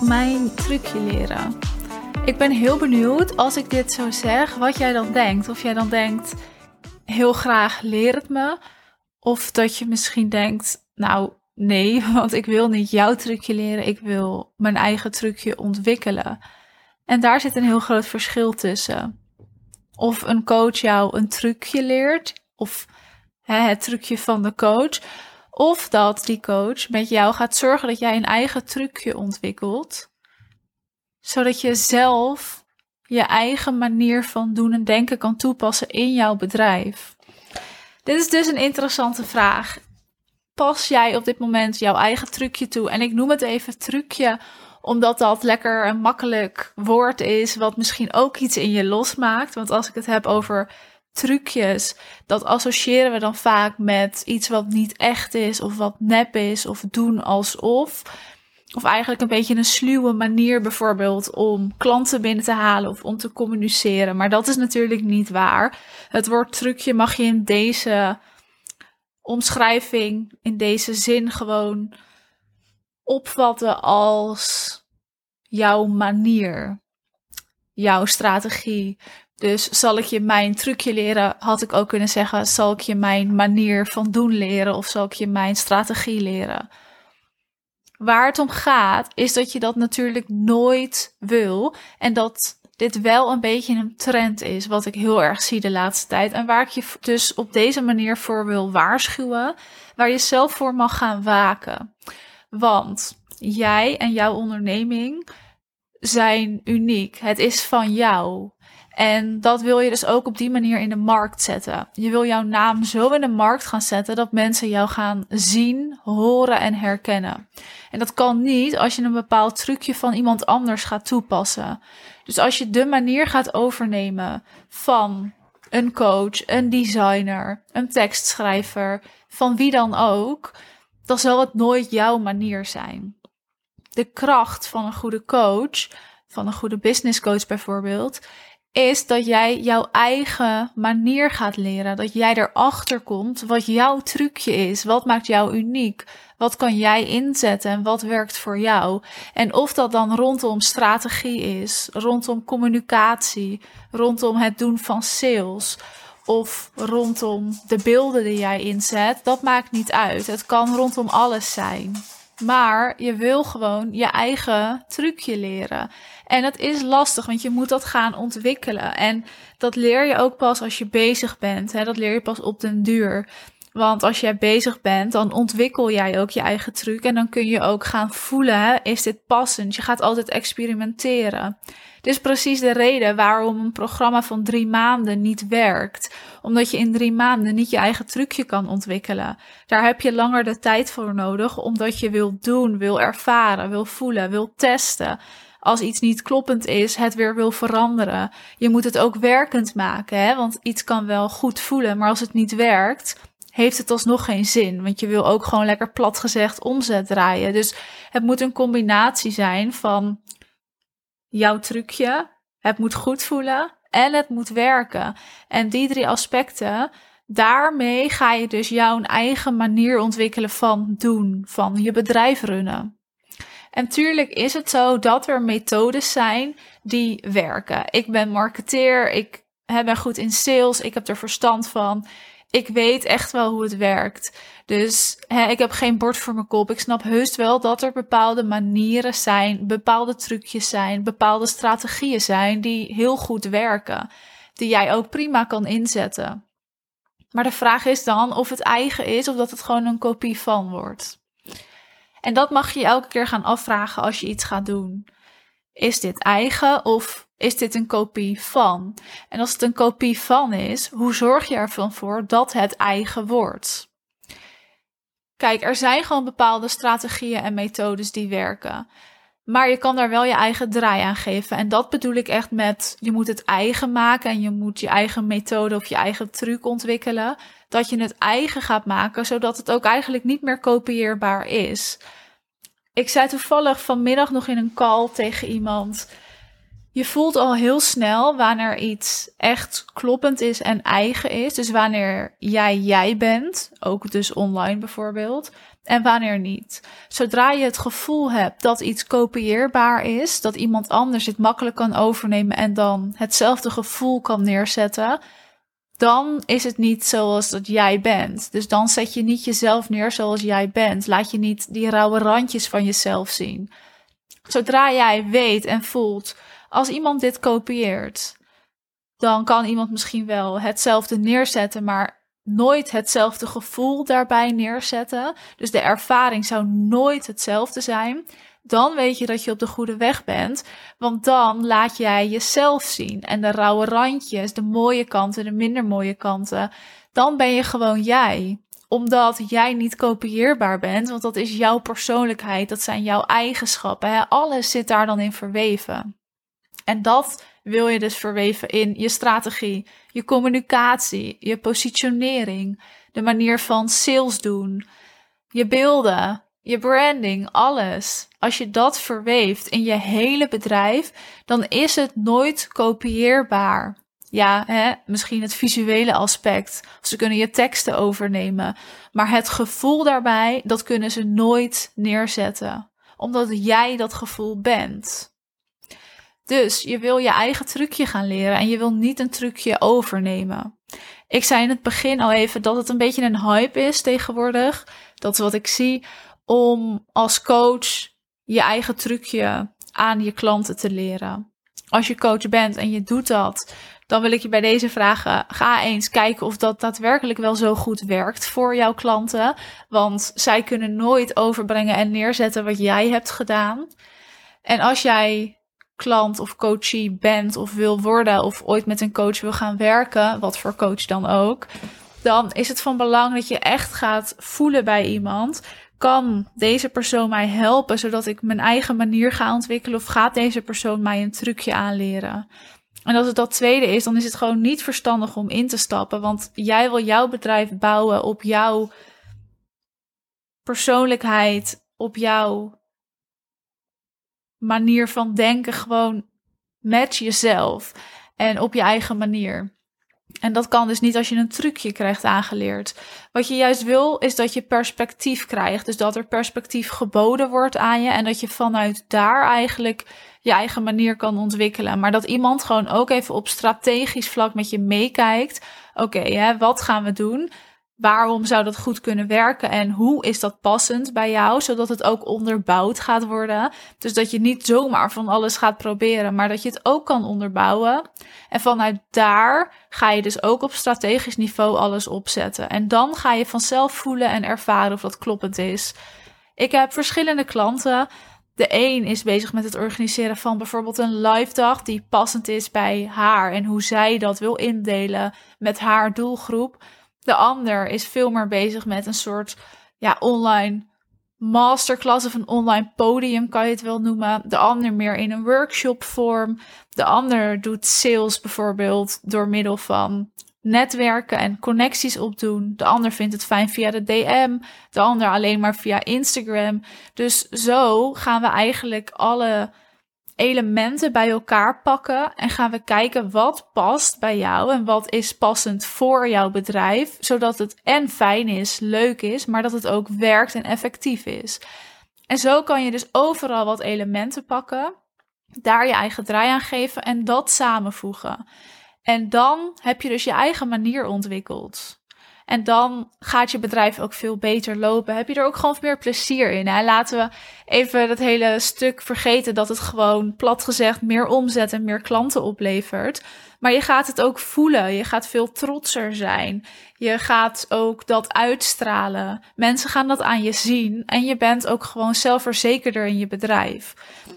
Mijn trucje leren? Ik ben heel benieuwd als ik dit zo zeg, wat jij dan denkt. Of jij dan denkt, heel graag leer het me. Of dat je misschien denkt, nou nee, want ik wil niet jouw trucje leren. Ik wil mijn eigen trucje ontwikkelen. En daar zit een heel groot verschil tussen. Of een coach jou een trucje leert, of hè, het trucje van de coach. Of dat die coach met jou gaat zorgen dat jij een eigen trucje ontwikkelt. Zodat je zelf je eigen manier van doen en denken kan toepassen in jouw bedrijf. Dit is dus een interessante vraag. Pas jij op dit moment jouw eigen trucje toe? En ik noem het even trucje, omdat dat lekker een makkelijk woord is, wat misschien ook iets in je losmaakt. Want als ik het heb over trucjes, dat associëren we dan vaak met iets wat niet echt is, of wat nep is, of doen alsof. Of eigenlijk een beetje een sluwe manier bijvoorbeeld om klanten binnen te halen of om te communiceren. Maar dat is natuurlijk niet waar. Het woord trucje mag je in deze omschrijving, in deze zin gewoon opvatten als jouw manier, jouw strategie. Dus zal ik je mijn trucje leren, had ik ook kunnen zeggen, zal ik je mijn manier van doen leren of zal ik je mijn strategie leren? Waar het om gaat, is dat je dat natuurlijk nooit wil en dat dit wel een beetje een trend is, wat ik heel erg zie de laatste tijd. En waar ik je dus op deze manier voor wil waarschuwen, waar je zelf voor mag gaan waken. Want jij en jouw onderneming zijn uniek. Het is van jou. En dat wil je dus ook op die manier in de markt zetten. Je wil jouw naam zo in de markt gaan zetten dat mensen jou gaan zien, horen en herkennen. En dat kan niet als je een bepaald trucje van iemand anders gaat toepassen. Dus als je de manier gaat overnemen van een coach, een designer, een tekstschrijver, van wie dan ook, dan zal het nooit jouw manier zijn. De kracht van een goede coach, van een goede business coach bijvoorbeeld, is dat jij jouw eigen manier gaat leren. Dat jij erachter komt wat jouw trucje is. Wat maakt jou uniek? Wat kan jij inzetten en wat werkt voor jou? En of dat dan rondom strategie is, rondom communicatie, rondom het doen van sales of rondom de beelden die jij inzet, dat maakt niet uit. Het kan rondom alles zijn. Maar je wil gewoon je eigen trucje leren. En dat is lastig, want je moet dat gaan ontwikkelen. En dat leer je ook pas als je bezig bent. Hè? Dat leer je pas op den duur. Want als jij bezig bent, dan ontwikkel jij ook je eigen truc. En dan kun je ook gaan voelen, is dit passend? Je gaat altijd experimenteren. Dit is precies de reden waarom een programma van drie maanden niet werkt. Omdat je in drie maanden niet je eigen trucje kan ontwikkelen. Daar heb je langer de tijd voor nodig, omdat je wil doen, wil ervaren, wil voelen, wil testen als iets niet kloppend is, het weer wil veranderen. Je moet het ook werkend maken, hè? want iets kan wel goed voelen, maar als het niet werkt, heeft het alsnog geen zin. Want je wil ook gewoon lekker plat gezegd omzet draaien. Dus het moet een combinatie zijn van jouw trucje, het moet goed voelen en het moet werken. En die drie aspecten, daarmee ga je dus jouw eigen manier ontwikkelen van doen, van je bedrijf runnen. En tuurlijk is het zo dat er methodes zijn die werken. Ik ben marketeer, ik ben goed in sales, ik heb er verstand van. Ik weet echt wel hoe het werkt. Dus hè, ik heb geen bord voor mijn kop. Ik snap heus wel dat er bepaalde manieren zijn, bepaalde trucjes zijn, bepaalde strategieën zijn die heel goed werken. Die jij ook prima kan inzetten. Maar de vraag is dan of het eigen is of dat het gewoon een kopie van wordt. En dat mag je elke keer gaan afvragen als je iets gaat doen. Is dit eigen of is dit een kopie van? En als het een kopie van is, hoe zorg je ervan voor dat het eigen wordt? Kijk, er zijn gewoon bepaalde strategieën en methodes die werken. Maar je kan daar wel je eigen draai aan geven. En dat bedoel ik echt met je moet het eigen maken en je moet je eigen methode of je eigen truc ontwikkelen. Dat je het eigen gaat maken, zodat het ook eigenlijk niet meer kopieerbaar is. Ik zei toevallig vanmiddag nog in een call tegen iemand. Je voelt al heel snel wanneer iets echt kloppend is en eigen is. Dus wanneer jij jij bent, ook dus online bijvoorbeeld, en wanneer niet. Zodra je het gevoel hebt dat iets kopieerbaar is, dat iemand anders het makkelijk kan overnemen en dan hetzelfde gevoel kan neerzetten, dan is het niet zoals dat jij bent. Dus dan zet je niet jezelf neer zoals jij bent. Laat je niet die rauwe randjes van jezelf zien. Zodra jij weet en voelt, als iemand dit kopieert, dan kan iemand misschien wel hetzelfde neerzetten, maar nooit hetzelfde gevoel daarbij neerzetten. Dus de ervaring zou nooit hetzelfde zijn. Dan weet je dat je op de goede weg bent. Want dan laat jij jezelf zien. En de rauwe randjes, de mooie kanten, de minder mooie kanten. Dan ben je gewoon jij omdat jij niet kopieerbaar bent, want dat is jouw persoonlijkheid, dat zijn jouw eigenschappen. Alles zit daar dan in verweven. En dat wil je dus verweven in je strategie, je communicatie, je positionering, de manier van sales doen, je beelden, je branding, alles. Als je dat verweeft in je hele bedrijf, dan is het nooit kopieerbaar. Ja, hè, misschien het visuele aspect. Ze kunnen je teksten overnemen. Maar het gevoel daarbij, dat kunnen ze nooit neerzetten. Omdat jij dat gevoel bent. Dus je wil je eigen trucje gaan leren en je wil niet een trucje overnemen. Ik zei in het begin al even dat het een beetje een hype is tegenwoordig. Dat is wat ik zie. Om als coach je eigen trucje aan je klanten te leren. Als je coach bent en je doet dat, dan wil ik je bij deze vragen: ga eens kijken of dat daadwerkelijk wel zo goed werkt voor jouw klanten. Want zij kunnen nooit overbrengen en neerzetten wat jij hebt gedaan. En als jij klant of coachie bent of wil worden of ooit met een coach wil gaan werken, wat voor coach dan ook, dan is het van belang dat je echt gaat voelen bij iemand. Kan deze persoon mij helpen zodat ik mijn eigen manier ga ontwikkelen of gaat deze persoon mij een trucje aanleren? En als het dat tweede is, dan is het gewoon niet verstandig om in te stappen, want jij wil jouw bedrijf bouwen op jouw persoonlijkheid, op jouw manier van denken gewoon met jezelf en op je eigen manier. En dat kan dus niet als je een trucje krijgt aangeleerd. Wat je juist wil, is dat je perspectief krijgt. Dus dat er perspectief geboden wordt aan je. En dat je vanuit daar eigenlijk je eigen manier kan ontwikkelen. Maar dat iemand gewoon ook even op strategisch vlak met je meekijkt. Oké, wat gaan we doen? Waarom zou dat goed kunnen werken en hoe is dat passend bij jou, zodat het ook onderbouwd gaat worden? Dus dat je niet zomaar van alles gaat proberen, maar dat je het ook kan onderbouwen. En vanuit daar ga je dus ook op strategisch niveau alles opzetten. En dan ga je vanzelf voelen en ervaren of dat kloppend is. Ik heb verschillende klanten. De een is bezig met het organiseren van bijvoorbeeld een live dag die passend is bij haar en hoe zij dat wil indelen met haar doelgroep. De ander is veel meer bezig met een soort ja, online masterclass of een online podium kan je het wel noemen. De ander meer in een workshop vorm. De ander doet sales bijvoorbeeld door middel van netwerken en connecties opdoen. De ander vindt het fijn via de DM. De ander alleen maar via Instagram. Dus zo gaan we eigenlijk alle elementen bij elkaar pakken en gaan we kijken wat past bij jou en wat is passend voor jouw bedrijf, zodat het en fijn is, leuk is, maar dat het ook werkt en effectief is. En zo kan je dus overal wat elementen pakken, daar je eigen draai aan geven en dat samenvoegen. En dan heb je dus je eigen manier ontwikkeld. En dan gaat je bedrijf ook veel beter lopen. Heb je er ook gewoon meer plezier in. Hè? Laten we even dat hele stuk vergeten dat het gewoon plat gezegd meer omzet en meer klanten oplevert. Maar je gaat het ook voelen. Je gaat veel trotser zijn. Je gaat ook dat uitstralen. Mensen gaan dat aan je zien. En je bent ook gewoon zelfverzekerder in je bedrijf.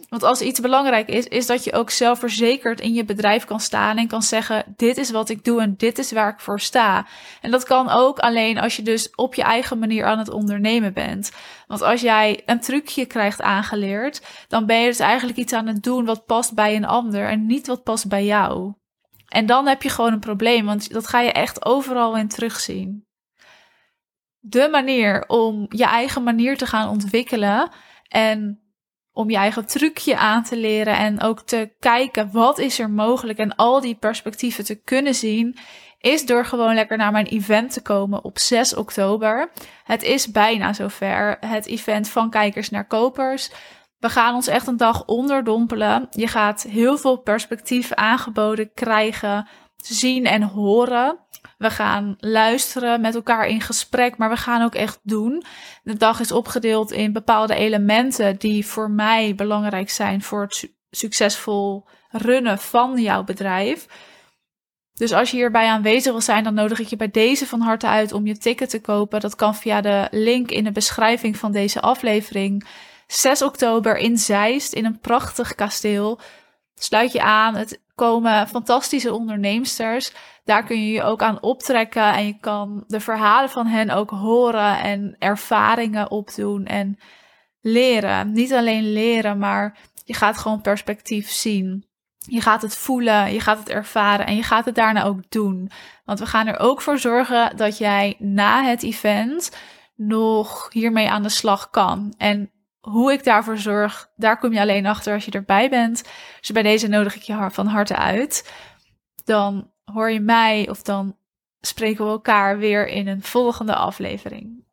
Want als iets belangrijk is, is dat je ook zelfverzekerd in je bedrijf kan staan en kan zeggen: Dit is wat ik doe en dit is waar ik voor sta. En dat kan ook alleen als je dus op je eigen manier aan het ondernemen bent. Want als jij een trucje krijgt aangeleerd, dan ben je dus eigenlijk iets aan het doen wat past bij een ander en niet wat past bij jou. En dan heb je gewoon een probleem, want dat ga je echt overal in terugzien. De manier om je eigen manier te gaan ontwikkelen en om je eigen trucje aan te leren en ook te kijken wat is er mogelijk en al die perspectieven te kunnen zien, is door gewoon lekker naar mijn event te komen op 6 oktober. Het is bijna zover. Het event van kijkers naar kopers. We gaan ons echt een dag onderdompelen. Je gaat heel veel perspectief aangeboden krijgen, zien en horen. We gaan luisteren, met elkaar in gesprek, maar we gaan ook echt doen. De dag is opgedeeld in bepaalde elementen die voor mij belangrijk zijn voor het succesvol runnen van jouw bedrijf. Dus als je hierbij aanwezig wil zijn, dan nodig ik je bij deze van harte uit om je ticket te kopen. Dat kan via de link in de beschrijving van deze aflevering. 6 oktober in Zeist, in een prachtig kasteel. Sluit je aan. Het komen fantastische onderneemsters. Daar kun je je ook aan optrekken en je kan de verhalen van hen ook horen en ervaringen opdoen en leren. Niet alleen leren, maar je gaat gewoon perspectief zien. Je gaat het voelen, je gaat het ervaren en je gaat het daarna ook doen. Want we gaan er ook voor zorgen dat jij na het event nog hiermee aan de slag kan. En hoe ik daarvoor zorg, daar kom je alleen achter als je erbij bent. Dus bij deze nodig ik je van harte uit. Dan hoor je mij of dan spreken we elkaar weer in een volgende aflevering.